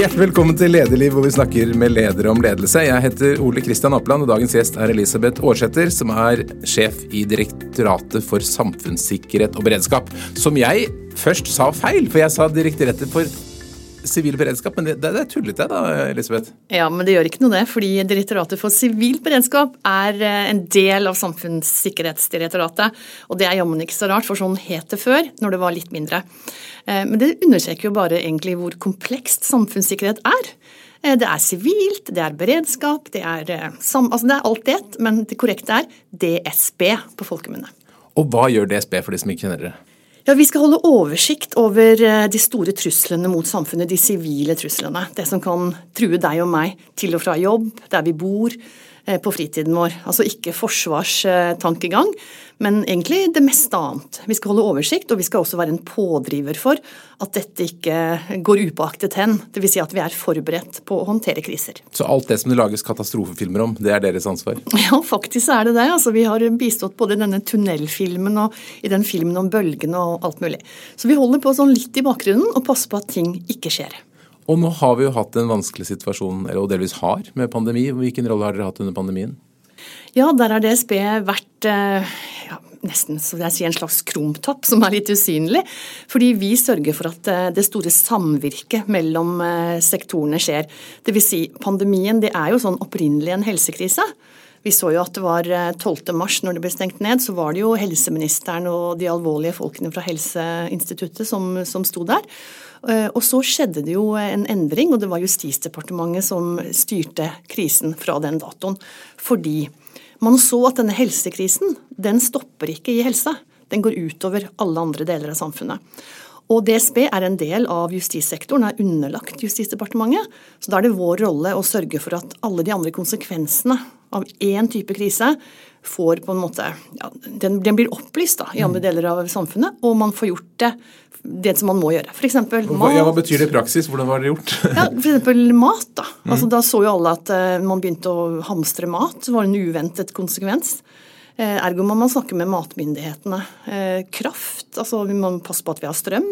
Hjertelig velkommen til Lederliv, hvor vi snakker med ledere om ledelse. Jeg heter Ole Kristian Apland, og dagens gjest er Elisabeth Aarsæter, som er sjef i Direktoratet for samfunnssikkerhet og beredskap. Som jeg først sa feil, for jeg sa Direktoratet for sivil beredskap, men det, det, det er tullete da, Elisabeth? Ja, men det gjør ikke noe det, fordi Direktoratet for sivil beredskap er eh, en del av Samfunnssikkerhetsdirektoratet. Og det er jammen ikke så rart, for sånn het det før, når det var litt mindre. Eh, men det understreker jo bare egentlig hvor komplekst samfunnssikkerhet er. Eh, det er sivilt, det er beredskap, det er, altså det er alt det, men det korrekte er DSB på folkemunne. Og hva gjør DSB for de som ikke kjenner det? Ja, Vi skal holde oversikt over de store truslene mot samfunnet, de sivile truslene. Det som kan true deg og meg til og fra jobb, der vi bor, på fritiden vår. Altså ikke forsvarstankegang, men egentlig det meste annet. Vi skal holde oversikt, og vi skal også være en pådriver for at dette ikke går upåaktet hen. Dvs. Si at vi er forberedt på å håndtere kriser. Så alt det som det lages katastrofefilmer om, det er deres ansvar? Ja, faktisk er det det. Altså, vi har bistått både i denne tunnelfilmen og i den filmen om bølgene og alt mulig. Så vi holder på sånn litt i bakgrunnen og passer på at ting ikke skjer. Og nå har vi jo hatt en vanskelig situasjon, eller delvis har, med pandemi. Hvilken rolle har dere hatt under pandemien? Ja, der har DSB vært ja, nesten så jeg sier en slags krumtapp som er litt usynlig. Fordi vi sørger for at det store samvirket mellom sektorene skjer. Dvs. Si, pandemien det er jo sånn opprinnelig en helsekrise. Vi så jo at det var 12. mars når det ble stengt ned, så var det jo helseministeren og de alvorlige folkene fra Helseinstituttet som, som sto der. Og så skjedde det jo en endring, og det var Justisdepartementet som styrte krisen fra den datoen. Fordi man så at denne helsekrisen, den stopper ikke i helsa. Den går utover alle andre deler av samfunnet. Og DSB er en del av justissektoren, er underlagt Justisdepartementet. Så da er det vår rolle å sørge for at alle de andre konsekvensene av én type krise får på en måte ja, den, den, blir opplyst da, i andre deler av samfunnet, og man får gjort det det som man må gjøre. F.eks. mat. Ja, hva betyr det i praksis? Hvordan var det gjort? ja, F.eks. mat. Da mm. altså, Da så jo alle at uh, man begynte å hamstre mat. Det var en uventet konsekvens. Uh, ergo må man snakke med matmyndighetene. Uh, kraft. altså Vi må passe på at vi har strøm.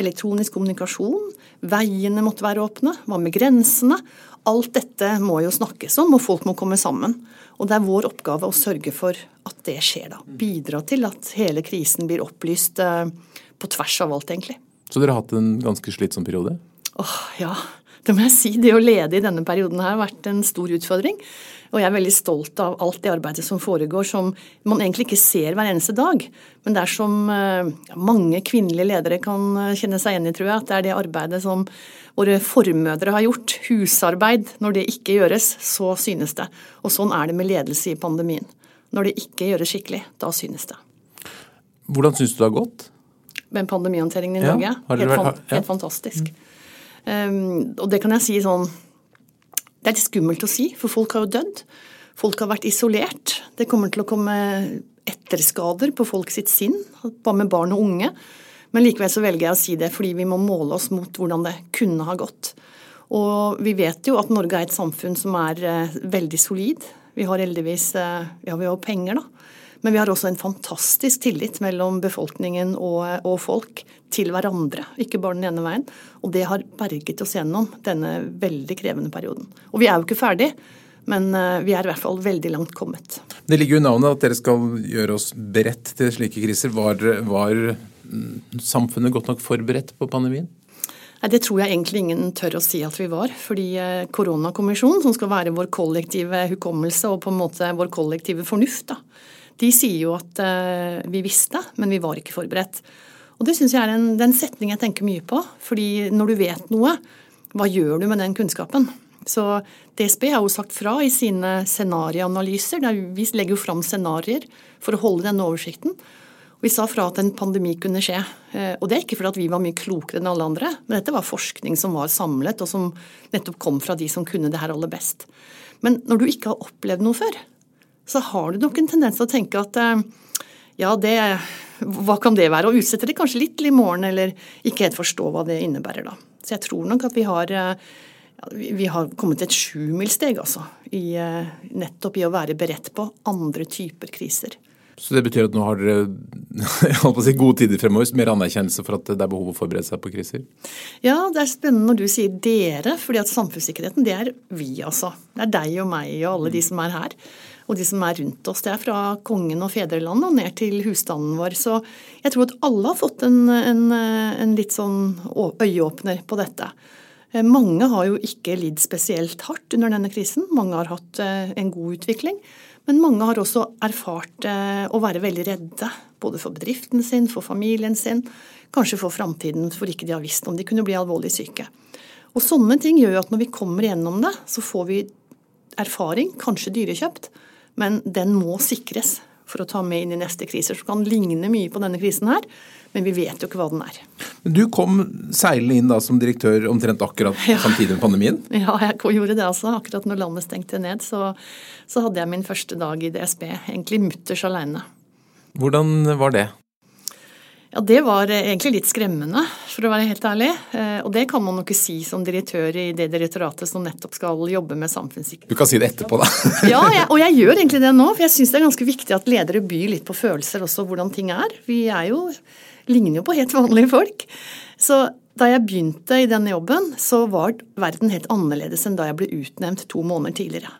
Elektronisk kommunikasjon. Veiene måtte være åpne. Hva med grensene? Alt dette må jo snakkes om, og folk må komme sammen. Og det er vår oppgave å sørge for at det skjer. da. Bidra til at hele krisen blir opplyst på tvers av alt, egentlig. Så dere har hatt en ganske slitsom periode? Åh, ja. Det må jeg si. Det å lede i denne perioden her har vært en stor utfordring. Og jeg er veldig stolt av alt det arbeidet som foregår, som man egentlig ikke ser hver eneste dag. Men det er som ja, mange kvinnelige ledere kan kjenne seg igjen i, tror jeg. At det er det arbeidet som våre formødre har gjort. Husarbeid. Når det ikke gjøres, så synes det. Og sånn er det med ledelse i pandemien. Når det ikke gjøres skikkelig, da synes det. Hvordan syns du det har gått? Med pandemihåndteringen i Norge. Ja, helt, vært, ja. helt, fantastisk. Mm. Um, og det kan jeg si sånn Det er litt skummelt å si, for folk har jo dødd. Folk har vært isolert. Det kommer til å komme etterskader på folk sitt sinn, hva med barn og unge. Men likevel så velger jeg å si det fordi vi må måle oss mot hvordan det kunne ha gått. Og vi vet jo at Norge er et samfunn som er uh, veldig solid. Vi har heldigvis ja, vi har penger, da. Men vi har også en fantastisk tillit mellom befolkningen og, og, folk til hverandre, ikke bare den ene veien. Og det har berget oss gjennom denne veldig krevende perioden. Og vi er jo ikke ferdig. Men eh, vi er i hvert fall veldig langt kommet. Det ligger jo i navnet at dere skal gjøre oss beredt til slike kriser. Var, var mm, samfunnet godt nok forberedt på pandemien? Nei, Det tror jeg egentlig ingen tør å si at vi var. Fordi eh, koronakommisjonen, som skal være vår kollektive hukommelse og på en måte vår kollektive fornuft, da, de sier jo at uh, vi visste, men vi var ikke forberedt. Og det syns jeg er en, en, setning jeg tenker mye på. fordi når du vet noe, hva gjør du med den kunnskapen? Så DSB har jo sagt fra i sine scenarioanalyser. Vi legger jo fram scenarioer for å holde denne oversikten. Vi sa fra at en pandemi kunne skje. Eh, og det er ikke fordi vi var mye klokere enn alle andre, men dette var forskning som var samlet, og som nettopp kom fra de som kunne det her aller best. Men når du ikke har opplevd noe før, så har du nok en tendens til å tenke at eh, ja, det, hva kan det være? Og utsette det kanskje litt til i morgen, eller ikke helt forstå hva det innebærer da. Så jeg tror nok at vi har, eh, vi har kommet til et sjumilssteg, altså. I, nettopp i å være beredt på andre typer kriser. Så det betyr at nå har dere si, gode tider fremover, mer anerkjennelse for at det er behov å forberede seg på kriser? Ja, det er spennende når du sier dere, fordi at samfunnssikkerheten det er vi, altså. Det er deg og meg og alle de som er her. Og de som er rundt oss. Det er fra kongen og fedrelandet og ned til husstanden vår. Så jeg tror at alle har fått en, en, en litt sånn øyeåpner på dette. Eh, mange har jo ikke lidd spesielt hardt under denne krisen. Mange har hatt eh, en god utvikling. Men mange har også erfart eh, å være veldig redde. Både for bedriften sin, for familien sin, kanskje for framtiden, for ikke de har visst om de kunne bli alvorlig syke. Og sånne ting gjør jo at når vi kommer gjennom det, så får vi erfaring, kanskje dyrekjøpt, men den må sikres for å ta med inn i neste kriser. Så kan ligne mye på denne krisen her, men vi vet jo ikke hva den er. Du kom seilende inn da som direktør omtrent akkurat ja. samtidig med pandemien? Ja, jeg gjorde det altså. Akkurat når landet stengte ned, så, så hadde jeg min første dag i DSB. Egentlig mutters aleine. Hvordan var det? Ja, Det var egentlig litt skremmende, for å være helt ærlig. Eh, og det kan man jo ikke si som direktør i det direktoratet som nettopp skal jobbe med samfunnssikkerhet. Du kan si det etterpå, da. ja, jeg, og jeg gjør egentlig det nå. For jeg syns det er ganske viktig at ledere byr litt på følelser også, hvordan ting er. Vi er jo, ligner jo på helt vanlige folk. Så da jeg begynte i denne jobben, så var verden helt annerledes enn da jeg ble utnevnt to måneder tidligere.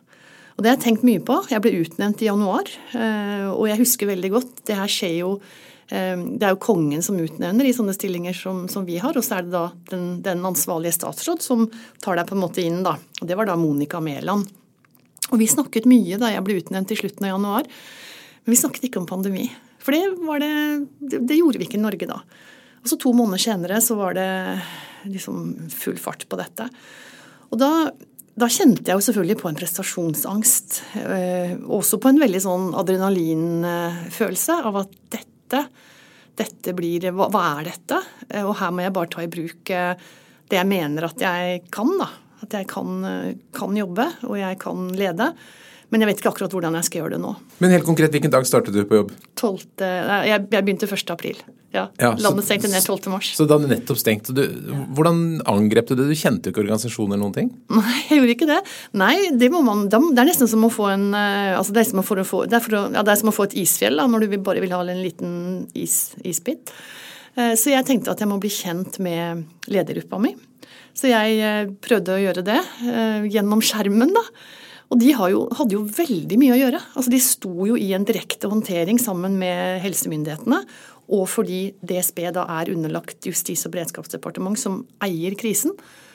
Og det har jeg tenkt mye på. Jeg ble utnevnt i januar, eh, og jeg husker veldig godt. Det her skjer jo Eh, det er jo kongen som utnevner i sånne stillinger som, som vi har, og så er det da den, den, ansvarlige statsråd som tar deg på en måte inn, da. Og det var da Monica Mæland. Og vi snakket mye da jeg ble utnevnt i slutten av januar, men vi snakket ikke om pandemi. For det, det, det, det gjorde vi ikke i Norge da. Og så to måneder senere så var det liksom full fart på dette. Og da, da kjente jeg jo selvfølgelig på en prestasjonsangst. Eh, også på en veldig sånn adrenalinfølelse av at dette dette. Dette blir hva, hva, er dette? Eh, og her må jeg bare ta i bruk eh, det jeg mener at jeg kan, da. At jeg kan, eh, kan jobbe, og jeg kan lede. Men jeg vet ikke akkurat hvordan jeg skal gjøre det nå. Men helt konkret, hvilken dag startet du på jobb? 12, jeg, jeg begynte 1. april. Ja, ja Landet stengte ned 12. mars. Så da det nettopp stengt. Du, hvordan angrep du det? Du kjente jo ikke organisasjonen eller noen ting? Nei, jeg gjorde ikke det. Nei, det, man, det er nesten som å få en altså det, er som å få, det, er å, ja, det er som å få et isfjell da, når du bare vil ha en liten is, isbit. Eh, så jeg tenkte at jeg må bli kjent med ledergruppa mi. Så jeg eh, prøvde å gjøre det eh, gjennom skjermen, da. Og de jo, hadde jo veldig mye å gjøre. Altså De sto jo i en direkte håndtering sammen med helsemyndighetene. Og fordi DSB da er underlagt Justis- og beredskapsdepartement som eier krisen,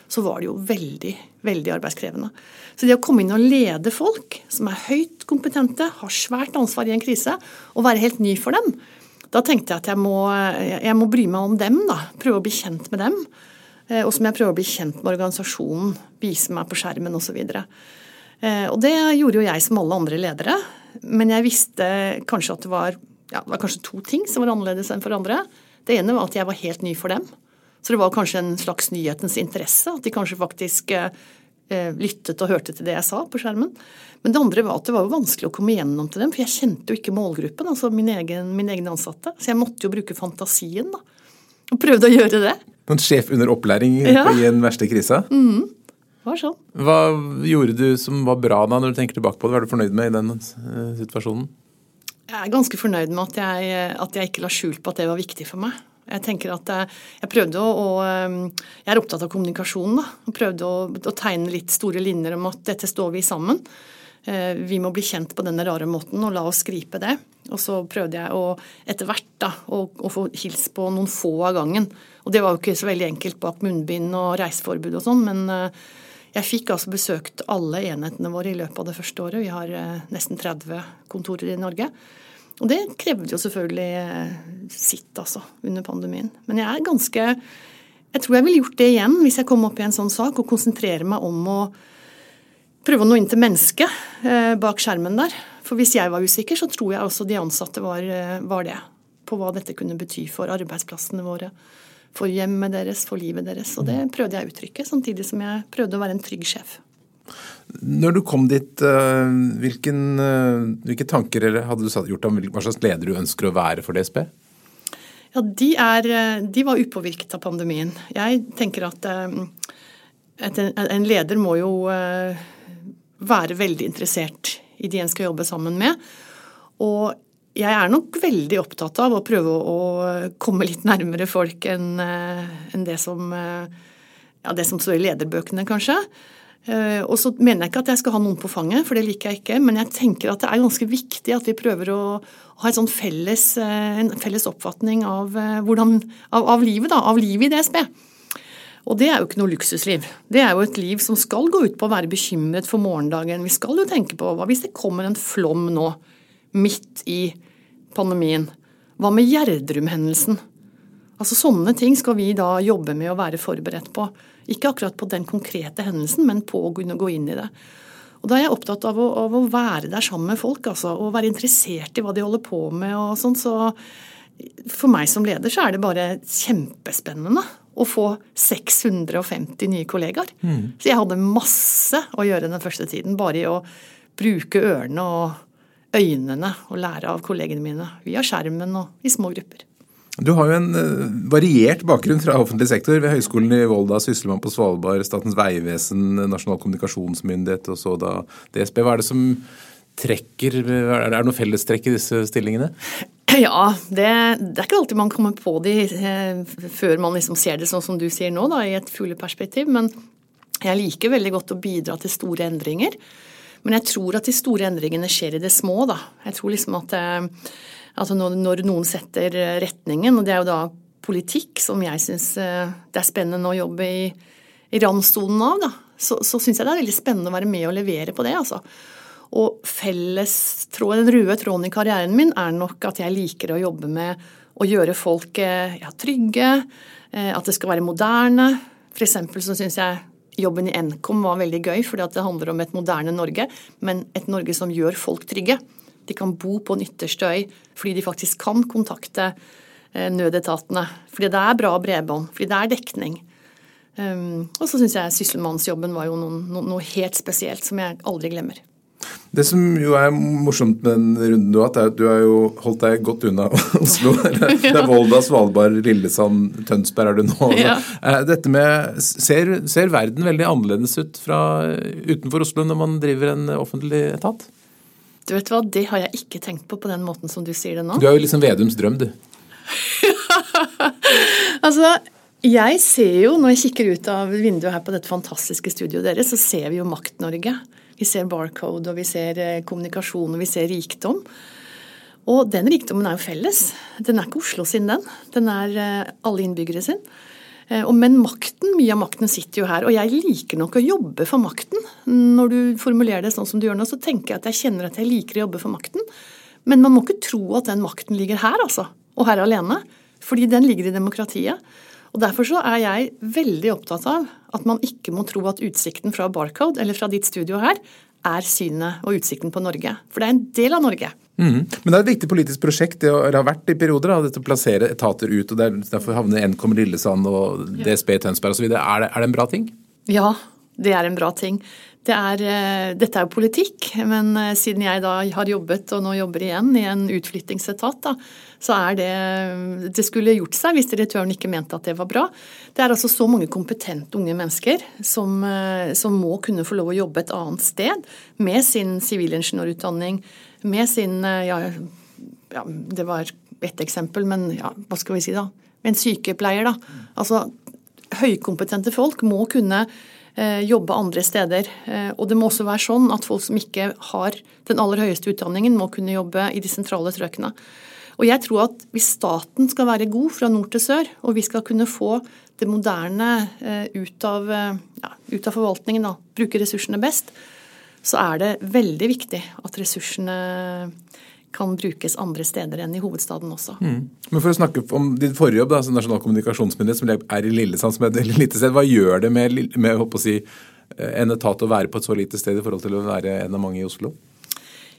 så var det jo veldig, veldig arbeidskrevende. Så det å komme inn og lede folk som er høyt kompetente, har svært ansvar i en krise, og være helt ny for dem, da tenkte jeg at jeg må, jeg må bry meg om dem, da. Prøve å bli kjent med dem. Og så må jeg prøve å bli kjent med organisasjonen, vise meg på skjermen osv. Eh, og det gjorde jo jeg som alle andre ledere. Men jeg visste kanskje at det var, ja, det var kanskje to ting som var annerledes enn for andre. Det ene var at jeg var helt ny for dem. Så det var kanskje en slags nyhetens interesse. At de kanskje faktisk eh, eh, lyttet og hørte til det jeg sa på skjermen. Men det andre var at det var jo vanskelig å komme gjennom til dem, for jeg kjente jo ikke målgruppen, altså min egen, min egen ansatte. Så jeg måtte jo bruke fantasien, da. Og prøvde å gjøre det. Noen sjef under opplæring ja. i en verste krise? Mm var sånn. Hva gjorde du som var bra da, når du tenker tilbake på det? Hva er du fornøyd med i den uh, situasjonen? Jeg er ganske fornøyd med at jeg, at jeg ikke la skjul på at det var viktig for meg. Jeg tenker at jeg, jeg prøvde å, å, eh, Jeg er opptatt av kommunikasjon. da, og Prøvde å, å, tegne litt store linjer om at dette står vi sammen. Eh, vi må bli kjent på denne rare måten, og la oss gripe det. Og så prøvde jeg å, etter hvert da, å, å få hilst på noen få av gangen. Og det var jo ikke så veldig enkelt bak munnbind og reiseforbud og sånn, men jeg fikk altså besøkt alle enhetene våre i løpet av det første året. Vi har eh, nesten 30 kontorer i Norge. Og det krevde jo selvfølgelig eh, sitt, altså, under pandemien. Men jeg er ganske Jeg tror jeg ville gjort det igjen hvis jeg kom opp i en sånn sak, og konsentrere meg om å prøve å nå inn til mennesket eh, bak skjermen der. For hvis jeg var usikker, så tror jeg også de ansatte var, var det. På hva dette kunne bety for arbeidsplassene våre for hjemmet deres, for livet deres. Og det prøvde jeg å uttrykke, samtidig som jeg prøvde å være en trygg sjef. Når du kom dit, eh, hvilken, eh, hvilke tanker hadde du gjort om hva slags leder du ønsker å være for DSB? Ja, de, er, eh, de var upåvirket av pandemien. Jeg tenker at en leder må jo være veldig interessert i de en skal jobbe sammen med. Og jeg er nok veldig opptatt av å prøve å komme litt nærmere folk enn en det som ja, det som står i lederbøkene, kanskje. Og så mener jeg ikke at jeg skal ha noen på fanget, for det liker jeg ikke. Men jeg tenker at det er ganske viktig at vi prøver å ha sånn felles, en felles oppfatning av, hvordan, av, av livet, da, av livet i DSB. Og det er jo ikke noe luksusliv. Det er jo et liv som skal gå ut på å være bekymret for morgendagen. Vi skal jo tenke på hva hvis det kommer en flom nå, midt i pandemien? Hva med Gjerdrum-hendelsen? Altså Sånne ting skal vi da jobbe med å være forberedt på. Ikke akkurat på den konkrete hendelsen, men på å kunne gå inn i det. Og Da er jeg opptatt av å, av å være der sammen med folk, altså, og være interessert i hva de holder på med. og sånn, så For meg som leder så er det bare kjempespennende å få 650 nye kollegaer. Mm. Så jeg hadde masse å gjøre den første tiden, bare i å bruke ørene og øynene og lære av kollegene mine via skjermen og i små grupper. Du har jo en uh, variert bakgrunn fra offentlig sektor. Ved Høgskolen i Volda, Sysselmann på Svalbard, Statens vegvesen, Nasjonal kommunikasjonsmyndighet og så da DSB. Hva er det som trekker Er det noe fellestrekk i disse stillingene? Ja, det, det, er ikke alltid man kommer på de eh, før man liksom ser det sånn som du sier nå, da, i et fugleperspektiv. Men jeg liker veldig godt å bidra til store endringer. Men jeg tror at de store endringene skjer i det små. da. Jeg tror liksom at eh, altså når, noen setter retningen, og det er jo da politikk som jeg syns eh, det er spennende å jobbe i, i randsonen av, da, så, så syns jeg det er veldig spennende å være med og levere på det. altså. Og fellestråden, den røde tråden i karrieren min er nok at jeg liker å jobbe med å gjøre folk eh, ja, trygge, eh, at det skal være moderne. For eksempel så syns jeg jobben i Nkom var veldig gøy, fordi det handler om et moderne Norge, men et Norge som gjør folk trygge. De kan bo på en ytterste øy fordi de faktisk kan kontakte eh, nødetatene. Fordi det er bra bredbånd, fordi det er dekning. Um, og så syns jeg sysselmannsjobben var jo noe, noe helt spesielt som jeg aldri glemmer. Det som jo er morsomt med den runden du har hatt, er at du har jo holdt deg godt unna Oslo. Det er Volda, Svalbard, Lillesand, Tønsberg er du nå. Ja. Eh, dette med, ser, ser, verden veldig annerledes ut fra utenfor Oslo når man driver en offentlig etat? Du vet hva, Det har jeg ikke tenkt på på den måten som du sier det nå. Du er jo liksom Vedums drøm, du. altså, jeg ser jo, når jeg kikker ut av vinduet her på dette fantastiske studioet deres, så ser vi jo Makt-Norge. Vi ser barcode, og vi ser eh, kommunikasjon, og vi ser rikdom. Og den rikdommen er jo felles. Den er ikke Oslo sin, den. Den er eh, alle innbyggere sin. Eh, men makten, mye av makten sitter jo her. Og jeg liker nok å jobbe for makten. Når du formulerer det sånn som du gjør nå, så tenker jeg at jeg kjenner at jeg liker å jobbe for makten. Men man må ikke tro at den makten ligger her, altså. Og her alene. Fordi den ligger i demokratiet. Og Derfor så er jeg veldig opptatt av at man ikke må tro at utsikten fra Barcode eller fra ditt studio her er synet og utsikten på Norge. For det er en del av Norge. Mm. Men det er et viktig politisk prosjekt det har vært i perioder, da, dette å plassere etater ut. og Derfor havner Nkom Lillesand og DSB Tønsberg osv. Er, det, er det en bra ting? Ja, det er en bra ting. Det er, eh, dette er jo politikk, men eh, siden jeg da har jobbet og nå jobber igjen i en utflyttingsetat, da, så er det Det skulle gjort seg hvis direktøren ikke mente at det var bra. Det er altså så mange kompetente unge mennesker som, eh, som må kunne få lov å jobbe et annet sted med sin sivilingeniørutdanning, med sin ja, ja, det var ett eksempel, men ja, hva skal vi si da? En sykepleier, da. Altså høykompetente folk må kunne Eh, jobbe andre steder. Eh, og det må også være sånn at folk som ikke har den aller høyeste utdanningen, må kunne jobbe i de sentrale strøkene. Og jeg tror at hvis staten skal være god fra nord til sør, og vi skal kunne få det moderne eh, ut av, ja, ut av forvaltningen, da, bruke ressursene best, så er det veldig viktig at ressursene kan brukes andre steder enn i hovedstaden også. Mm. Men For å snakke om din forrige jobb, da, altså Nasjonal kommunikasjonsmyndighet, som er i Lillesand, som er et lite sted. Hva gjør det med, med å si, en etat å være på et så lite sted i forhold til å være en av mange i Oslo?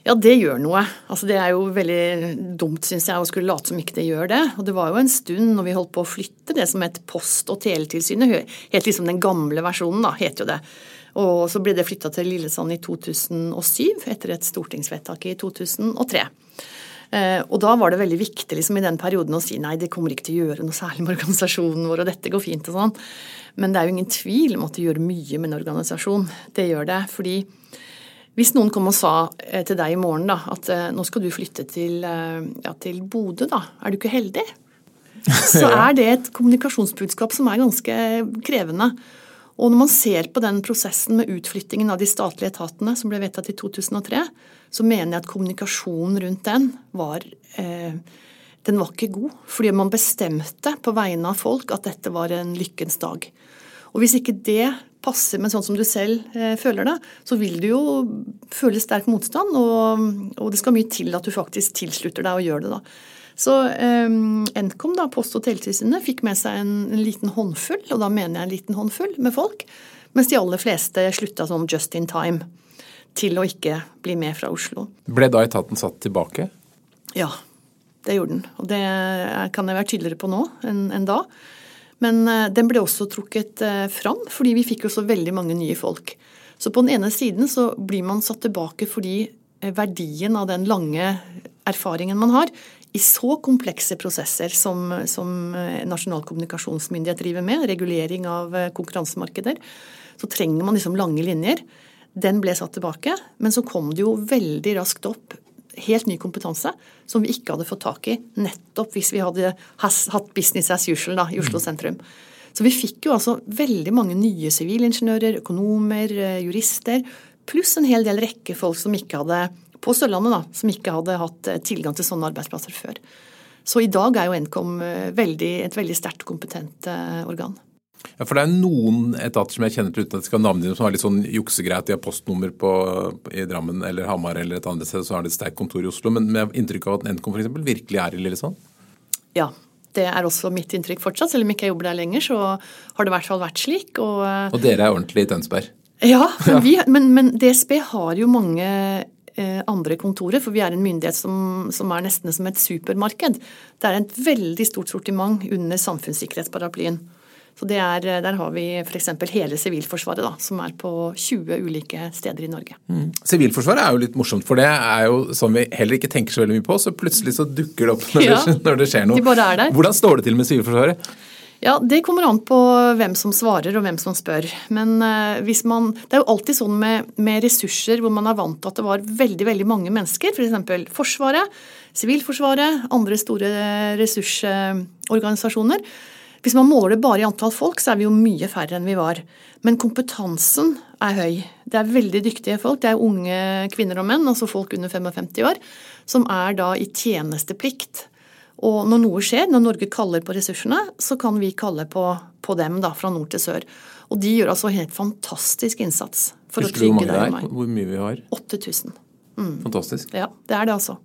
Ja, det gjør noe. Altså, det er jo veldig dumt, syns jeg, å skulle late som ikke det gjør det. Og det var jo en stund når vi holdt på å flytte det som het Post- og teletilsynet, helt liksom den gamle versjonen, da, het jo det. Og så ble det flytta til Lillesand i 2007, etter et stortingsvedtak i 2003. Eh, og da var det veldig viktig liksom, i den perioden å si nei, det kommer ikke til å gjøre noe særlig med organisasjonen vår, og dette går fint og sånn. Men det er jo ingen tvil om at det gjør mye med en organisasjon. Det gjør det. Fordi Hvis noen kom og sa eh, til deg i morgen da, at eh, nå skal du flytte til, ja, til Bodø, da, er du ikke heldig? Så er det et kommunikasjonsbudskap som er ganske krevende. Og når man ser på den prosessen med utflyttingen av de statlige etatene som ble vedtatt i 2003, så mener jeg at kommunikasjonen rundt den var eh, den var ikke god. Fordi man bestemte på vegne av folk at dette var en lykkens dag. Og hvis ikke det passer med sånn som du selv eh, føler det, så vil du jo føle sterk motstand, og, og, det skal mye til at du faktisk tilslutter deg og gjør det, da. Så eh, Nkom, da, Post- og teletilsynet, fikk med seg en, en, liten håndfull, og da mener jeg en liten håndfull med folk, mens de aller fleste slutta sånn just in time til å ikke bli med fra Oslo. Ble da etaten satt tilbake? Ja, det gjorde den. Og det kan jeg være tydeligere på nå enn, en da. Men eh, den ble også trukket eh, fram, fordi vi fikk jo så veldig mange nye folk. Så på den ene siden så blir man satt tilbake fordi eh, verdien av den lange erfaringen man har i så komplekse prosesser som, som Nasjonal kommunikasjonsmyndighet driver med, regulering av konkurransemarkeder, så trenger man liksom lange linjer. Den ble satt tilbake, men så kom det jo veldig raskt opp helt ny kompetanse som vi ikke hadde fått tak i nettopp hvis vi hadde hatt business as usual da, i Oslo mm. sentrum. Så vi fikk jo altså veldig mange nye sivilingeniører, økonomer, eh, jurister, pluss en hel del rekke folk som ikke hadde på Sørlandet da, som ikke hadde hatt eh, tilgang til sånne arbeidsplasser før. Så i dag er jo Nkom eh, veldig, et veldig sterkt kompetent organ. Ja, for det er noen etater som jeg kjenner til uten at jeg skal navne dem, som har litt sånn juksegreit. De har postnummer på, i Drammen eller Hamar eller et annet sted, så har de et sterkt kontor i Oslo. Men med inntrykk av at Nkom f.eks. virkelig er i Lillesand? Ja, det er også mitt inntrykk fortsatt. Selv om ikke jeg jobber der lenger, så har det i hvert fall vært slik. Og, og dere er ordentlig i Tønsberg? Ja, men, vi, men, men DSB har jo mange eh, andre kontorer, for vi er en myndighet som, som, er nesten som et supermarked. Det er et veldig stort sortiment under samfunnssikkerhetsparaplyen. Så er, eh, Der har vi f.eks. hele Sivilforsvaret, da, som er på 20 ulike steder i Norge. Mm. Sivilforsvaret er jo litt morsomt, for det er jo som vi heller ikke tenker så veldig mye på. Så plutselig så dukker det opp når, ja, det, når det, skjer noe. De bare er der. Hvordan står det til med Sivilforsvaret? Ja, Det kommer an på hvem som svarer og hvem som spør. Men uh, hvis man, Det er jo alltid sånn med, med, ressurser hvor man er vant til at det var veldig veldig mange mennesker. F.eks. For Forsvaret, Sivilforsvaret, andre store ressursorganisasjoner. Hvis man måler det bare i antall folk, så er vi jo mye færre enn vi var. Men kompetansen er høy. Det er veldig dyktige folk. Det er unge kvinner og menn, altså folk under 55 år, som er da i tjenesteplikt. Og når noe skjer, når Norge kaller på ressursene, så kan vi kalle på, på dem da, fra nord til sør. Og de gjør altså helt fantastisk innsats for Husker å trygge deg og meg. Hvor mye vi har? 8000. Mm. Fantastisk. Ja, det er det altså.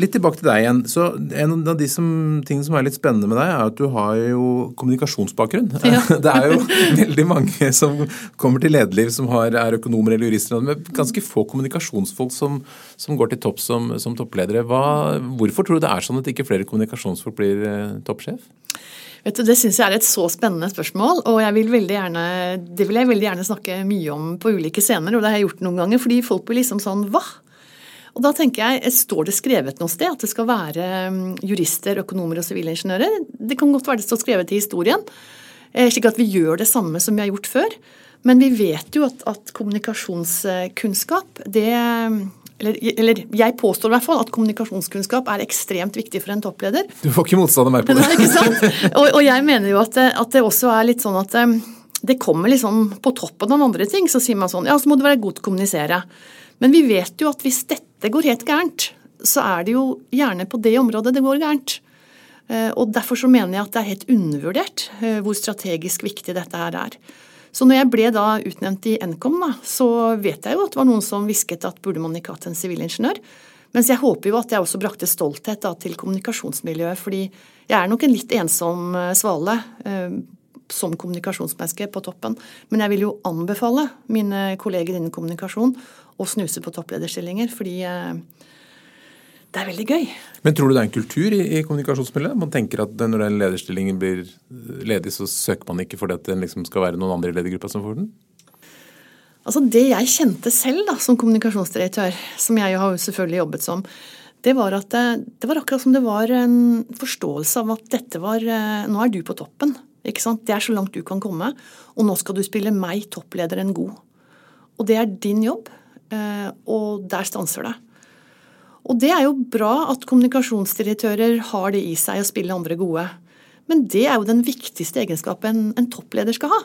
Litt tilbake til deg igjen. Så En av de som, tingene som er litt spennende med deg, er at du har jo kommunikasjonsbakgrunn. Ja. Det er jo veldig mange som kommer til lederliv som har, er økonomer eller jurister, men ganske få kommunikasjonsfolk som, som går til topp som, som toppledere. Hva, hvorfor tror du det er sånn at ikke flere kommunikasjonsfolk blir eh, toppsjef? Vet du, Det syns jeg er et så spennende spørsmål, og vil gjerne, det vil jeg veldig gjerne snakke mye om på ulike scener. Og det har jeg gjort noen ganger, fordi folk blir liksom sånn Hva? Og da tenker jeg, Står det skrevet noe sted at det skal være mm, jurister, økonomer og sivilingeniører? Det kan godt være det står skrevet i historien, eh, slik at vi gjør det samme som vi har gjort før. Men vi vet jo at, at kommunikasjonskunnskap det eller, eller, jeg påstår i hvert fall at kommunikasjonskunnskap er ekstremt viktig for en toppleder. Du får ikke motstand av meg på det. Ikke sant? Og, og, jeg mener jo at, at, det også er litt sånn at eh, det kommer liksom på toppen av andre ting. Så sier man sånn ja, så må du være god til å kommunisere. Men vi vet jo at hvis dette går helt gærent, så er det jo gjerne på det området det går gærent. Eh, og Derfor så mener jeg at det er helt undervurdert eh, hvor strategisk viktig dette her er. Så når jeg ble da utnevnt i Nkom, da, så vet jeg jo at det var noen som hvisket at burde man ikke hatt en sivilingeniør. Mens jeg håper jo at jeg også brakte stolthet da, til kommunikasjonsmiljøet. Fordi jeg er nok en litt ensom eh, svale eh, som kommunikasjonsmenneske på toppen. Men jeg vil jo anbefale mine kolleger innen kommunikasjon å snuse på topplederstillinger, fordi eh, det er veldig gøy. Men tror du det er en kultur i, i kommunikasjonsmiljøet? Man tenker at når den lederstillingen blir ledig, så søker man ikke fordi det liksom skal være noen andre i ledergruppa som får den? Altså Det jeg kjente selv da, som kommunikasjonsdirektør, som jeg har selvfølgelig jobbet som, det var at det, det, var akkurat som det var en forståelse av at dette var eh, Nå er du på toppen. ikke sant? Det er så langt du kan komme. Og nå skal du spille meg, toppleder, en god. Og det er din jobb. Og der stanser det. Og det er jo bra at kommunikasjonsdirektører har det i seg å spille andre gode. Men det er jo den viktigste egenskapen en toppleder skal ha.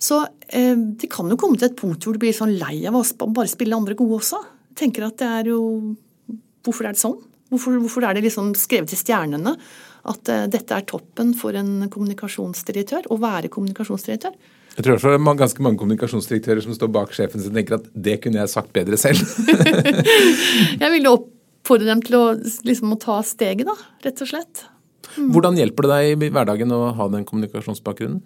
Så eh, det kan jo komme til et punkt hvor du blir sånn lei av å bare spille andre gode også. Tenker at det er jo Hvorfor er det sånn? Hvorfor, hvorfor er det liksom skrevet i stjernene at eh, dette er toppen for en kommunikasjonsdirektør? Å være kommunikasjonsdirektør? Jeg tror det er ganske mange kommunikasjonsdirektører som står bak sjefen sin og tenker at det kunne jeg sagt bedre selv. jeg ville oppfordre dem til å, liksom, å ta steget, da, rett og slett. Mm. Hvordan hjelper det deg i hverdagen å ha den kommunikasjonsbakgrunnen?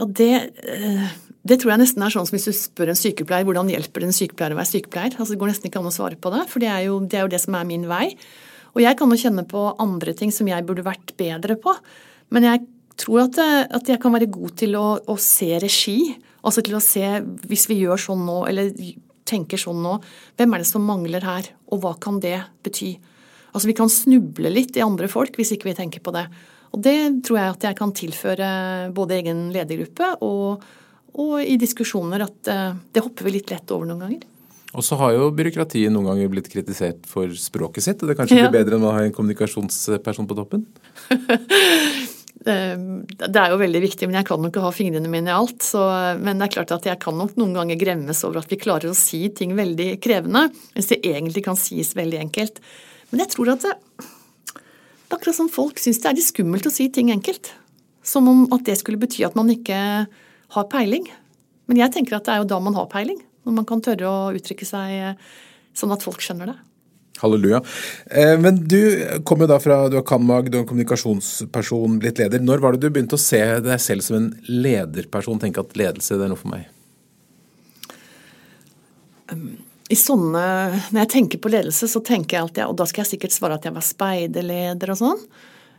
Ja, det, eh, det, tror jeg nesten er sånn som hvis du spør en sykepleier hvordan hjelper det en sykepleier å være sykepleier. Altså, det går nesten ikke an å svare på det, for det er, jo, det er jo det som er min vei. Og jeg kan jo kjenne på andre ting som jeg burde vært bedre på. Men jeg tror at, eh, at jeg kan være god til å, å, se regi. Altså til å se, hvis vi gjør sånn nå, eller tenker sånn nå, hvem er det som mangler her, og hva kan det bety? Altså Vi kan snuble litt i andre folk hvis ikke vi tenker på det. Og det tror jeg at jeg kan tilføre både egen ledergruppe og, og i diskusjoner at eh, det hopper vi litt lett over noen ganger. Og så har jo byråkratiet noen ganger blitt kritisert for språket sitt. og Det kanskje ja. bedre enn å ha en kommunikasjonsperson på toppen? det er jo veldig viktig, men jeg kan nok ikke ha fingrene mine i alt. Så, men det er klart at jeg kan nok noen ganger gremmes over at vi klarer å si ting veldig krevende, hvis det egentlig kan sies veldig enkelt. Men jeg tror at det, akkurat som folk syns det er litt skummelt å si ting enkelt. Som om at det skulle bety at man ikke har peiling. Men jeg tenker at det er jo da man har peiling. Når man kan tørre å uttrykke seg eh, sånn at folk skjønner det. Halleluja. Eh, men du kom jo da fra du er Kanmag, du er en kommunikasjonsperson, blitt leder. Når var det du begynte å se deg selv som en lederperson, tenke at ledelse det er noe for meg? I sånne, Når jeg tenker på ledelse, så tenker jeg alltid Og da skal jeg sikkert svare at jeg var speiderleder og sånn.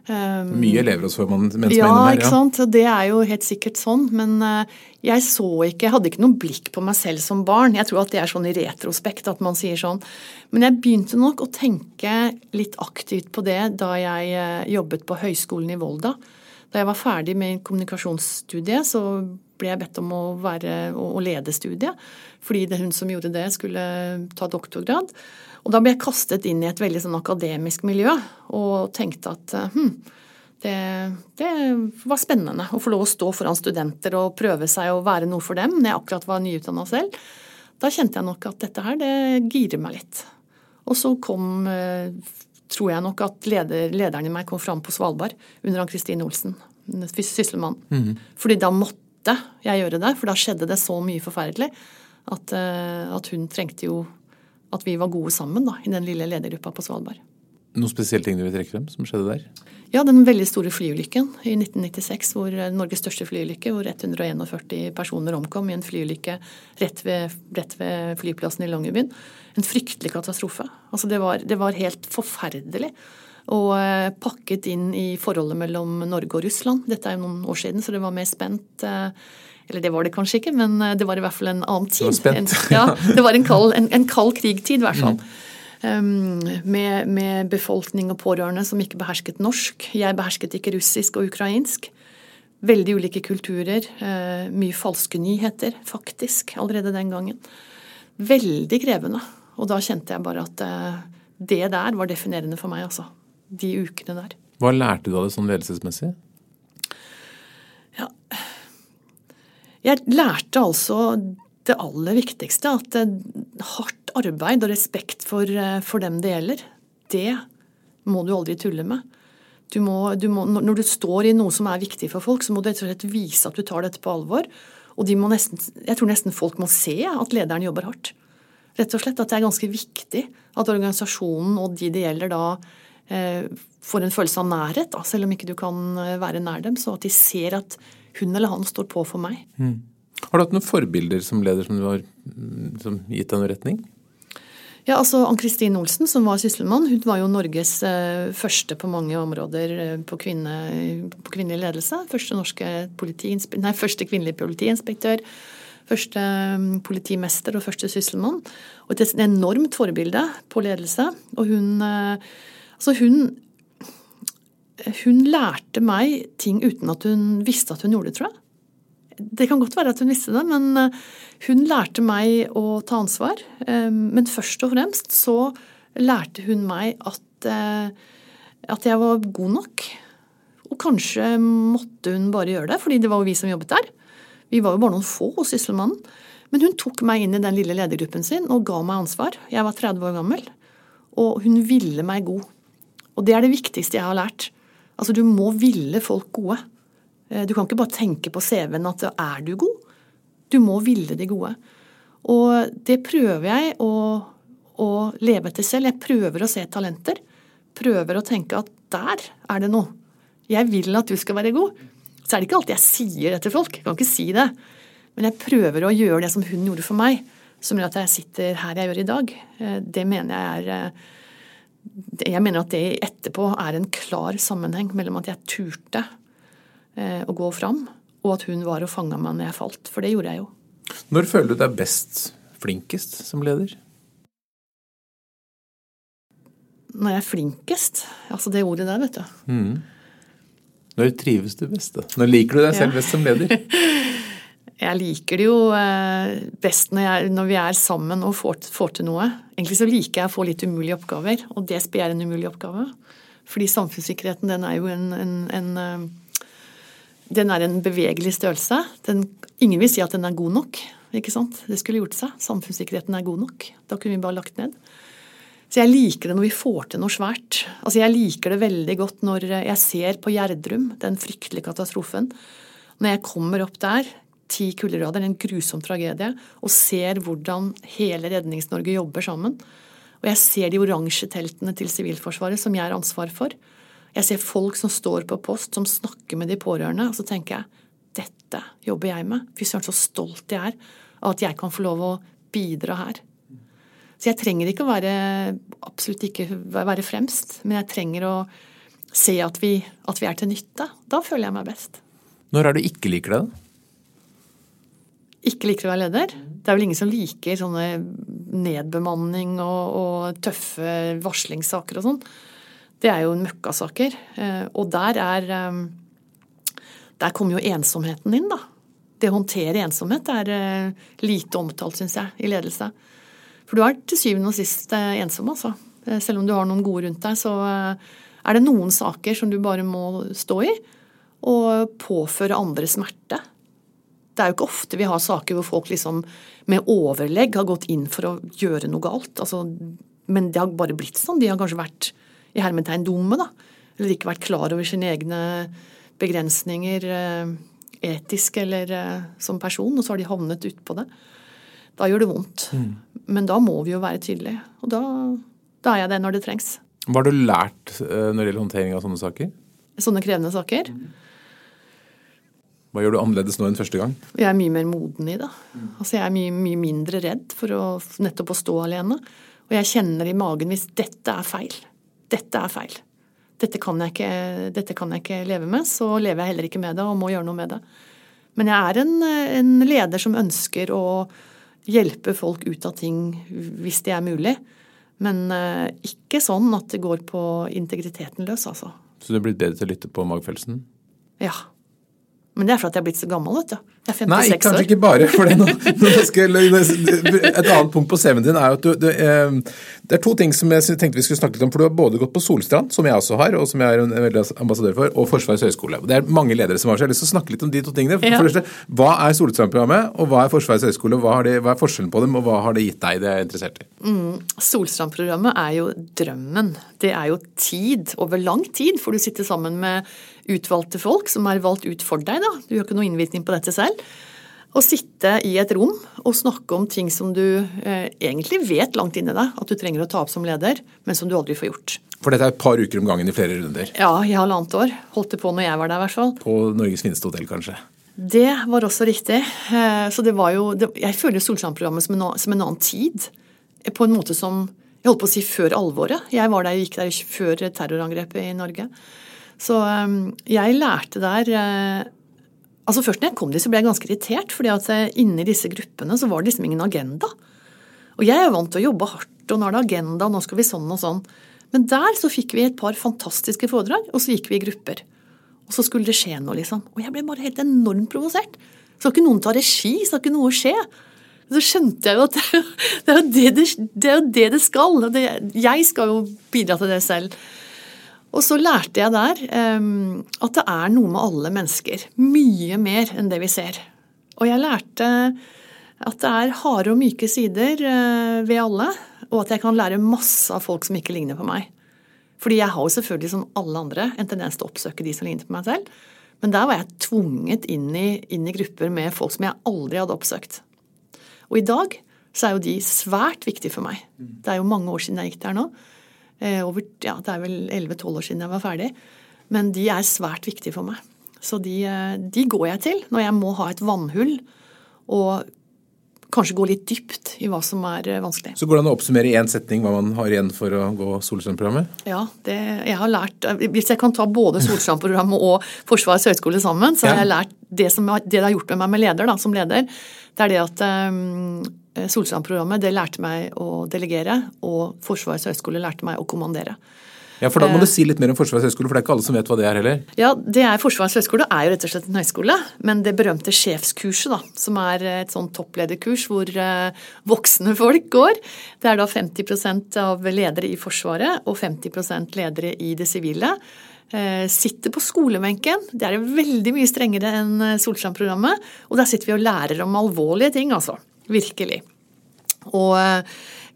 Um, Mye elevrådsformann mens ja, man er inne her. Ja, ikke sant. Det er jo helt sikkert sånn. Men uh, jeg så ikke Jeg hadde ikke noe blikk på meg selv som barn. Jeg tror at det er sånn i retrospekt at man sier sånn. Men jeg begynte nok å tenke litt aktivt på det da jeg uh, jobbet på Høgskolen i Volda. Da jeg var ferdig med kommunikasjonsstudiet, så ble jeg bedt om å, være, å, lede studiet fordi det hun som gjorde det, skulle ta doktorgrad. Og da ble jeg kastet inn i et veldig sånn akademisk miljø og tenkte at hm, det, det, var spennende å få lov å stå foran studenter og prøve seg å være noe for dem når jeg akkurat var nyutdanna selv. Da kjente jeg nok at dette her, det girer meg litt. Og så kom, eh, tror jeg nok at leder, lederen i meg kom fram på Svalbard under Ann-Kristin Olsen, sysselmann. Mm. Fordi da måtte jeg gjøre det, for da skjedde det så mye forferdelig at, eh, at, hun trengte jo at vi var gode sammen da, i den lille ledergruppa på Svalbard. Noen spesielle ting du vil trekke frem som skjedde der? Ja, den veldig store flyulykken i 1996, hvor eh, Norges største flyulykke, hvor 141 personer omkom i en flyulykke rett ved, rett ved flyplassen i Longyearbyen. En fryktelig katastrofe. Altså det var, det var helt forferdelig. Og eh, pakket inn i forholdet mellom Norge og Russland. Dette er jo noen år siden, så det var mer spent. Eller det var det kanskje ikke, men eh, det var i hvert fall en annen tid. Det var spent. En, ja, det var en kald, en, en kald krigtid, i hvert fall. Mm. Med, med, befolkning og pårørende som ikke behersket norsk. Jeg behersket ikke russisk og ukrainsk. Veldig ulike kulturer. Uh, mye falske nyheter, faktisk, allerede den gangen. Veldig krevende. Og da kjente jeg bare at uh, det der var definerende for meg, altså. De ukene der. Hva lærte du av det sånn ledelsesmessig? Ja, jeg lærte altså det aller viktigste, at hardt arbeid og respekt for, eh, for dem det gjelder, det må du aldri tulle med. Du må, du må, når du står i noe som er viktig for folk, så må du rett og slett vise at du tar dette på alvor. Og nesten, jeg tror nesten folk må se at lederen jobber hardt. Rett og slett At det er ganske viktig at organisasjonen og de det gjelder, da eh, får en følelse av nærhet, da, selv om ikke du kan eh, være nær dem. Så at de ser at hun eller han står på for meg. Mm. Har du hatt noen forbilder som leder som du har som gitt deg noen retning? Ja, altså Ann-Kristin Olsen, som var sysselmann, hun var jo Norges uh, første på mange områder uh, på, kvinne, på, kvinnelig ledelse. Første, nei, første kvinnelige politiinspektør. Første um, politimester og første sysselmann. Og et enormt forbilde på ledelse. Og hun, uh, altså hun hun lærte meg ting uten at hun visste at hun gjorde det, tror jeg. Det kan godt være at hun visste det, men eh, hun lærte meg å ta ansvar. Eh, men først og fremst så lærte hun meg at, eh, at jeg var god nok. Og kanskje måtte hun bare gjøre det, fordi det var jo vi som jobbet der. Vi var jo bare noen få hos Sysselmannen. Men hun tok meg inn i den lille ledergruppen sin og ga meg ansvar. Jeg var 30 år gammel, og hun ville meg god. Og det er det viktigste jeg har lært. Altså, du må ville folk gode. Eh, du kan ikke bare tenke på CV-en at er du god? Du må ville det gode. Og det prøver jeg å, å leve etter selv. Jeg prøver å se talenter. Prøver å tenke at der er det noe. Jeg vil at du skal være god. Så er det ikke alltid jeg sier det til folk. Jeg kan ikke si det. Men jeg prøver å gjøre det som hun gjorde for meg, som gjør at jeg sitter her jeg gjør i dag. Eh, det mener jeg er eh, Jeg mener at det etterpå er en klar sammenheng mellom at jeg turte å gå fram, og at hun var og fanga meg når jeg falt. For det gjorde jeg jo. Når føler du deg best flinkest som leder? Når jeg er flinkest? Altså det ordet der, vet du. Mm. Når trives du best? da? Når liker du deg selv best som leder? Jeg liker det jo eh, best når, jeg, når vi er sammen og får, får, til noe. Egentlig så liker jeg å få litt umulige oppgaver, og DSB er en umulig oppgave. Fordi samfunnssikkerheten den er jo en, en, en eh, den er en bevegelig størrelse. Den, ingen vil si at den er god nok. ikke sant? Det skulle gjort seg. Samfunnssikkerheten er god nok. Da kunne vi bare lagt ned. Så jeg liker det når vi får til noe svært. Altså Jeg liker det veldig godt når jeg ser på Gjerdrum, den fryktelige katastrofen. Når jeg kommer opp der, ti kulderader, en grusom tragedie, og ser hvordan hele Rednings-Norge jobber sammen. Og jeg ser de oransje teltene til Sivilforsvaret, som jeg har ansvar for. Jeg ser folk som står på post, som snakker med de pårørende, og så tenker jeg dette jobber jeg med. Fy søren, så stolt jeg er av at jeg kan få lov å bidra her. Så jeg trenger ikke å være absolutt ikke være fremst, men jeg trenger å se at vi, at vi er til nytte. Da føler jeg meg best. Når er du ikke liker det, ikke liker å være leder. Det er vel ingen som liker sånne nedbemanning og, og tøffe varslingssaker og sånn. Det er jo møkkasaker. Eh, og der er eh, Der kommer jo ensomheten inn, da. Det å håndtere ensomhet er eh, lite omtalt, syns jeg, i ledelse. For du er til syvende og sist ensom, altså. Selv om du har noen gode rundt deg, så er det noen saker som du bare må stå i. Og påføre andre smerte. Det er jo ikke ofte vi har saker hvor folk liksom med overlegg har gått inn for å gjøre noe galt. Altså, men det har bare blitt sånn. De har kanskje vært i hermetegn dumme, da. Eller ikke vært klar over sine egne begrensninger eh, etisk eller eh, som person, og så har de havnet utpå det. Da gjør det vondt. Mm. Men da må vi jo være tydelige. Og da, da, er jeg det når det trengs. Hva har du lært eh, når det gjelder håndtering av sånne saker? Sånne krevende saker? Mm. Hva gjør du annerledes nå enn første gang? Jeg er mye mer moden i det. Altså jeg er mye, mye mindre redd for å, nettopp å stå alene. Og jeg kjenner i magen hvis dette er feil. Dette er feil. Dette kan, ikke, dette kan jeg ikke, leve med, så lever jeg heller ikke med det og må gjøre noe med det. Men jeg er en, en leder som ønsker å hjelpe folk ut av ting hvis det er mulig. Men uh, ikke sånn at det går på integriteten løs, altså. Så du blitt bedre til å lytte på magefølelsen? Ja. Men det er fordi jeg er blitt så gammel, vet du. Jeg er 56 Nei, kanskje år. ikke bare. for Et annet punkt på CV-en din er at du, du eh, Det er to ting som jeg tenkte vi skulle snakke litt om. For du har både gått på Solstrand, som jeg også har, og som jeg er en veldig ambassadør for, og Forsvarets høgskole. Det er mange ledere som har så jeg har lyst til å snakke litt om de to tingene. For, ja. for det, Hva er Solstrand-programmet, og hva er Forsvarets høgskole? Hva, hva, er forskjellen på dem, og hva har det gitt deg? Det er jeg interessert i. Mm, Solstrand-programmet er jo drømmen. Det er jo tid, over lang tid, for du sitter sammen med utvalgte folk som er valgt ut for deg. da. Du har ikke noe innvirkning på dette selv. Å sitte i et rom og snakke om ting som du eh, egentlig vet langt inni deg at du trenger å ta opp som leder, men som du aldri får gjort. For dette er et par uker om gangen i flere runder? Ja, i halvannet år. Holdt det på når jeg var der, i hvert fall. På Norges fineste hotell, kanskje? Det var også riktig. Eh, så det var jo det, Jeg føler Solstrand-programmet som, som, en annen tid. På en måte som Jeg holdt på å si før alvoret. Jeg var der, gikk der før terrorangrepet i Norge. Så um, jeg lærte der uh, Altså Først når jeg kom dit, så ble jeg ganske irritert. fordi at uh, inni disse gruppene så var det liksom ingen agenda. Og jeg er vant til å jobbe hardt, og nå er det agenda, nå skal vi sånn og sånn. Men der så fikk vi et par fantastiske foredrag, og så gikk vi i grupper. Og så skulle det skje noe, liksom. Og jeg ble bare helt enormt provosert. Skal ikke noen ta regi? Skal ikke noe skje? Så skjønte jeg jo at det er jo det det, det, er det, det skal. Jeg skal jo bidra til det selv. Og så lærte jeg der um, at det er noe med alle mennesker. Mye mer enn det vi ser. Og jeg lærte at det er harde og myke sider uh, ved alle, og at jeg kan lære masse av folk som ikke ligner på meg. Fordi jeg har jo selvfølgelig som alle andre en tendens til å oppsøke de som ligner på meg selv. Men der var jeg tvunget inn i, inn i grupper med folk som jeg aldri hadde oppsøkt. Og i dag så er jo de svært viktige for meg. Det er jo mange år siden jeg gikk der nå. Eh, over, ja, det er vel 11-12 år siden jeg var ferdig. Men de er svært viktige for meg. Så de, eh, de går jeg til når jeg må ha et vannhull og kanskje gå litt dypt i hva som er eh, vanskelig. Så går det an å oppsummere i én setning hva man har igjen for å gå Solstrøm-programmet? Ja, det, jeg har lært, Hvis jeg kan ta både Solstrøm-programmet og Forsvarets høgskole sammen, så har jeg lært det, som, det det har gjort med meg med leder, da, som leder. Det er det at um, Solstrand-programmet det lærte meg å delegere, og Forsvarets høgskole lærte meg å kommandere. Ja, for Da må du si litt mer om Forsvarets høgskole, for det er ikke alle som vet hva det er heller? Ja, det er Forsvarets høgskole er jo rett og slett en høyskole, men det berømte sjefskurset, da, som er et sånn topplederkurs hvor uh, voksne folk går, det er da 50% av ledere i Forsvaret og 50% ledere i det sivile. Sitter på skolebenken. Det er veldig mye strengere enn Solstrand-programmet. Og der sitter vi og lærer om alvorlige ting, altså. Virkelig. Og uh,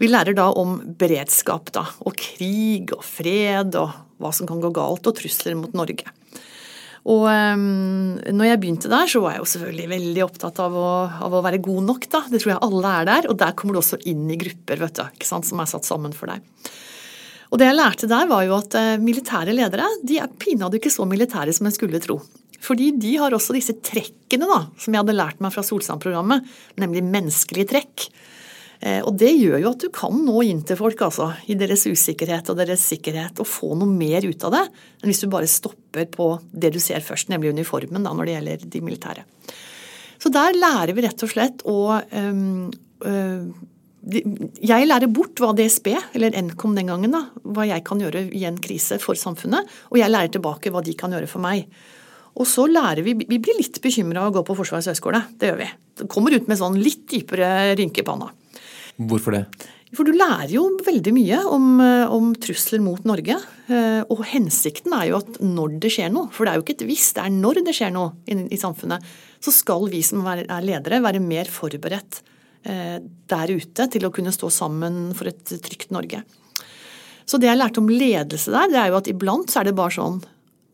vi lærer da om beredskap, da, og krig og fred og hva som kan gå galt, og trusler mot Norge. Og um, når jeg begynte der, så var jeg jo selvfølgelig veldig opptatt av å, av å, være god nok, da. Det tror jeg alle er der. Og der kommer du også inn i grupper, vet du, ikke sant, som er satt sammen for deg. Og det jeg lærte der, var jo at uh, militære ledere de er pinadø ikke så militære som jeg skulle tro. Fordi de har også disse trekkene da, som jeg hadde lært meg fra Solsand-programmet, nemlig menneskelige trekk. Eh, og det gjør jo at du kan nå inn til folk, altså, i deres usikkerhet og deres sikkerhet, og få noe mer ut av det enn hvis du bare stopper på det du ser først, nemlig uniformen, da, når det gjelder de militære. Så der lærer vi rett og slett å um, øh, jeg lærer bort hva DSB, eller Nkom den gangen, da, hva jeg kan gjøre i en krise for samfunnet, og jeg lærer tilbake hva de kan gjøre for meg. Og så lærer vi Vi blir litt bekymra av å gå på Forsvarets høgskole. Det gjør vi. Det kommer ut med sånn litt dypere rynke i panna. Hvorfor det? For du lærer jo veldig mye om, om, trusler mot Norge. Eh, og hensikten er jo at når det skjer noe, for det er jo ikke et hvis, det er når det skjer noe i, i samfunnet, så skal vi som er ledere være mer forberedt eh, der ute til å kunne stå sammen for et trygt Norge. Så det jeg lærte om ledelse der, det er jo at iblant så er det bare sånn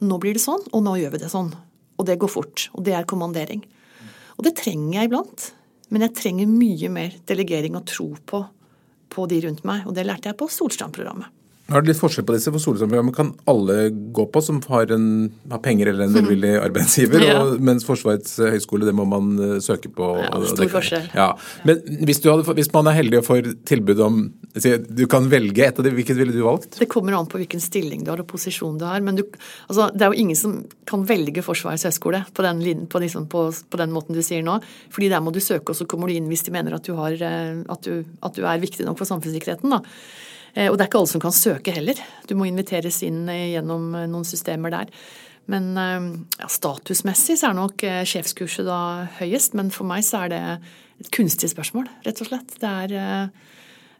Nå blir det sånn, og nå gjør vi det sånn. Og det går fort. Og det er kommandering. Og det trenger jeg iblant. Men jeg trenger mye mer delegering og tro på, på de rundt meg. Og det lærte jeg på Solstrand-programmet. Nå er det litt forskjell på disse, for Solstrand-programmet kan alle gå på som har, en, har penger eller en velvillig arbeidsgiver, ja. og, mens Forsvarets høgskole det må man uh, søke på. Ja, stor forskjell. Ja. Men hvis, hadde, hvis, man er heldig og får tilbud om Du kan velge et av dem, hvilket ville du valgt? Det kommer an på hvilken stilling du har og posisjon du har. Men du, altså, det er jo ingen som kan velge Forsvarets høgskole på den, på, liksom, på, på den, måten du sier nå. fordi der må du søke, og så kommer du inn hvis de mener at du, har, eh, at du, at du er viktig nok for samfunnssikkerheten. da. Eh, og det er ikke alle som kan søke heller. Du må inviteres inn eh, gjennom eh, noen systemer der. Men ja, statusmessig så er nok sjefskurset da høyest, men for meg så er det et kunstig spørsmål, rett og slett. Det er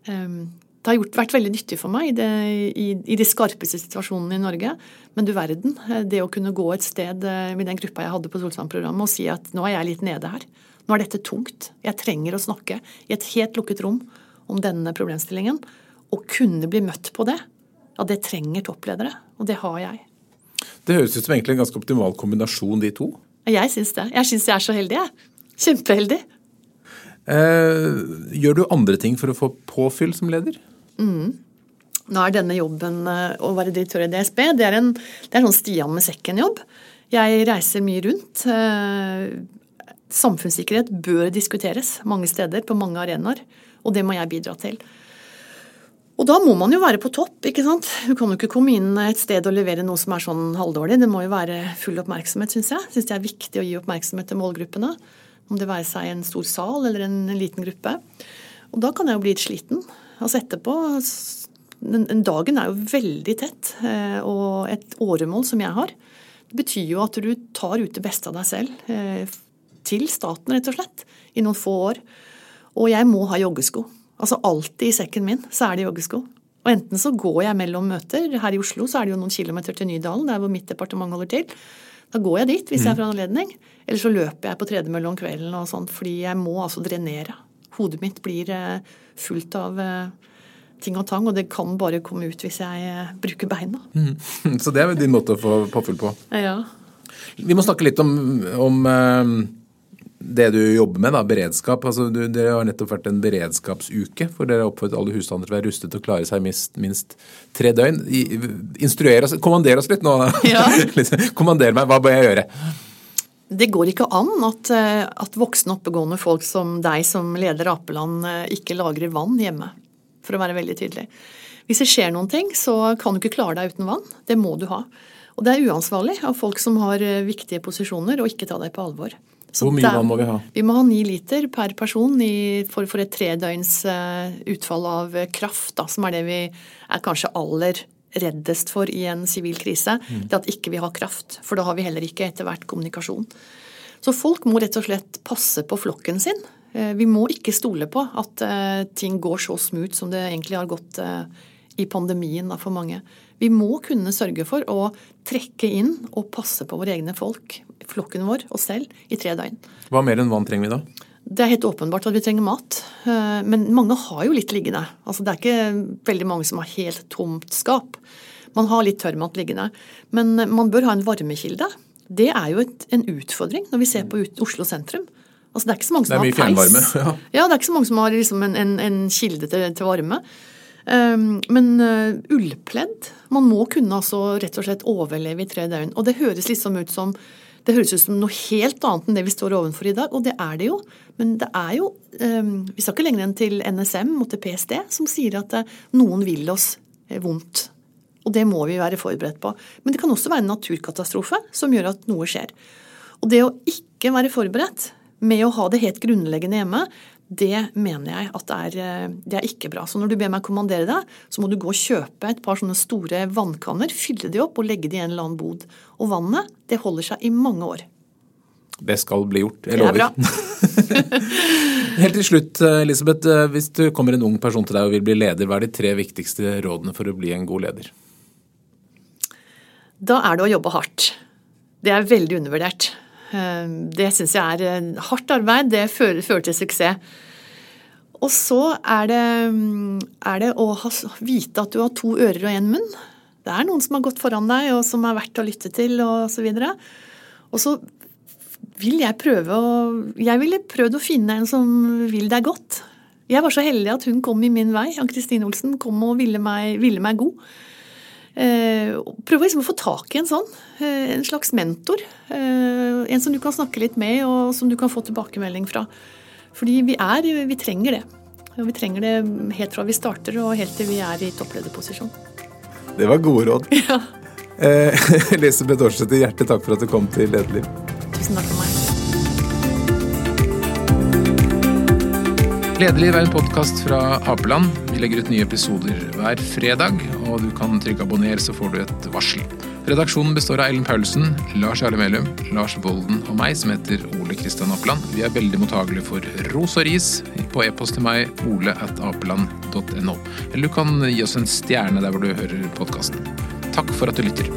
det har gjort, vært veldig nyttig for meg det, i, i, de skarpeste situasjonene i Norge. Men du verden, det å kunne gå et sted med den gruppa jeg hadde på Solsand-programmet og si at nå er jeg litt nede her. Nå er dette tungt. Jeg trenger å snakke i et helt lukket rom om denne problemstillingen å kunne bli møtt på det, ja, det trenger toppledere. Og det har jeg. Det høres ut som egentlig en ganske optimal kombinasjon, de to? Jeg syns det. Jeg syns jeg er så heldig, jeg. Kjempeheldig. Eh, gjør du andre ting for å få påfyll som leder? Mm. Nå er denne jobben eh, å være direktør i DSB det er en, det er en sånn Stian med sekken-jobb. Jeg reiser mye rundt. Eh, samfunnssikkerhet bør diskuteres mange steder, på mange arenaer. Og det må jeg bidra til. Og da må man jo være på topp, ikke sant. Du kan jo ikke komme inn et sted og levere noe som er sånn halvdårlig. Det må jo være full oppmerksomhet, syns jeg. Syns det er viktig å gi oppmerksomhet til målgruppene. Om det være seg en stor sal eller en liten gruppe. Og da kan jeg jo bli litt sliten. Altså etterpå Dagen er jo veldig tett, eh, og et åremål som jeg har, Det betyr jo at du tar ut det beste av deg selv eh, til staten, rett og slett, i noen få år. Og jeg må ha joggesko. Altså alltid i sekken min så er det joggesko. Og enten så går jeg mellom møter. Her i Oslo så er det jo noen kilometer til Nydalen, der hvor mitt departement holder til. Da går jeg dit hvis jeg får anledning. Eller så løper jeg på tredemølle om kvelden og sånt, fordi jeg må altså drenere. Hodet mitt blir eh, fullt av eh, ting og tang, og det kan bare komme ut hvis jeg eh, bruker beina. Mm. Så det er din måte å få påfyll på? Ja. Vi må snakke litt om, om det du jobber med, da, beredskap. Altså, du, dere har nettopp vært en beredskapsuke. For dere har oppfordret alle husstander til å være rustet og klare seg minst, minst tre døgn. Instruer oss, kommander oss litt nå. Ja. kommander meg, hva bør jeg gjøre? Det går ikke an at, eh, at voksne, oppegående folk som deg som leder Apeland, eh, ikke lagrer vann hjemme. For å være veldig tydelig. Hvis det skjer noen ting, så kan du ikke klare deg uten vann. Det må du ha. Og det er uansvarlig av folk som har eh, viktige posisjoner, å ikke ta deg på alvor. Så Hvor mye vann må vi ha? Vi må ha ni liter per person i, for, for, et tredøgns uh, utfall av kraft, da, som er det vi er kanskje aller reddest for i en sivil krise. Mm. Det at ikke vi har kraft. For da har vi heller ikke etter hvert kommunikasjon. Så folk må rett og slett passe på flokken sin. Uh, vi må ikke stole på at ting går så smooth som det egentlig har gått i pandemien da, for mange. Vi må kunne sørge for å trekke inn og passe på våre egne folk, flokken vår, oss selv, i tre døgn. Hva mer enn vann trenger vi da? Det er helt åpenbart at vi trenger mat. Eh, men mange har jo litt liggende. Altså, det er ikke veldig mange som har helt tomt skap. Man har litt tørrmat liggende. Men man bør ha en varmekilde. Det er jo et, en utfordring når vi ser på Oslo sentrum. Altså, det er ikke så mange som har peis. Ja. ja. det er ikke så mange som har liksom en, en, en kilde til, til varme. Ehm, men eh, ullpledd Man må kunne altså rett og slett overleve i tre døgn. Og det høres liksom ut som det høres ut som noe helt annet enn det vi står overfor i dag, og det er det jo. Men det er jo ehm, Vi skal ikke lenger enn til NSM og til PST, som sier at eh, noen vil oss eh, vondt. Og det må vi være forberedt på. Men det kan også være en naturkatastrofe som gjør at noe skjer. Og det å ikke være forberedt med å ha det helt grunnleggende hjemme, det mener jeg at det er, eh, det er, ikke bra. Så når du ber meg kommandere deg, så må du gå og kjøpe et par sånne store vannkanner, fylle de opp og legge de i en eller annen bod. Og vannet, det holder seg i mange år. Det skal bli gjort, jeg lover. Det er bra. Helt til slutt, Elisabeth. Eh, hvis du kommer en ung person til deg og vil bli leder, hva er de tre viktigste rådene for å bli en god leder? Da er det å jobbe hardt. Det er veldig undervurdert. Eh, det syns jeg er hardt arbeid. Det fører, fører til suksess. Og så er det, er det, å ha, vite at du har to ører og én munn. Det er noen som har gått foran deg, og som er verdt å lytte til, og så videre. Og så vil jeg prøve å Jeg ville prøvd å finne en som vil deg godt. Jeg var så heldig at hun kom i min vei. Ann-Kristin Olsen kom og ville meg, ville meg god. Eh, prøv liksom å få tak i en sånn. Eh, en slags mentor. Eh, en som du kan snakke litt med, og som du kan få tilbakemelding fra. Fordi vi er Vi trenger det. Og vi trenger det helt fra vi starter og helt til vi er i topplederposisjon. Det var gode råd. Ja. Elisabeth Aarseth, hjertelig takk for at du kom til Lederliv. Tusen takk for meg. Lederliv er en podkast fra Apeland. Vi legger ut nye episoder hver fredag, og du kan trykke abonner, så får du et varsel. Redaksjonen består av Ellen Paulsen, Lars Jarle Melum, Lars Volden og meg, som heter Ole Kristian Apeland. Vi er veldig mottagelige for ros og ris på e-post til meg, ole at apeland.no. Eller du kan gi oss en stjerne der hvor du hører podkasten. Takk for at du lytter.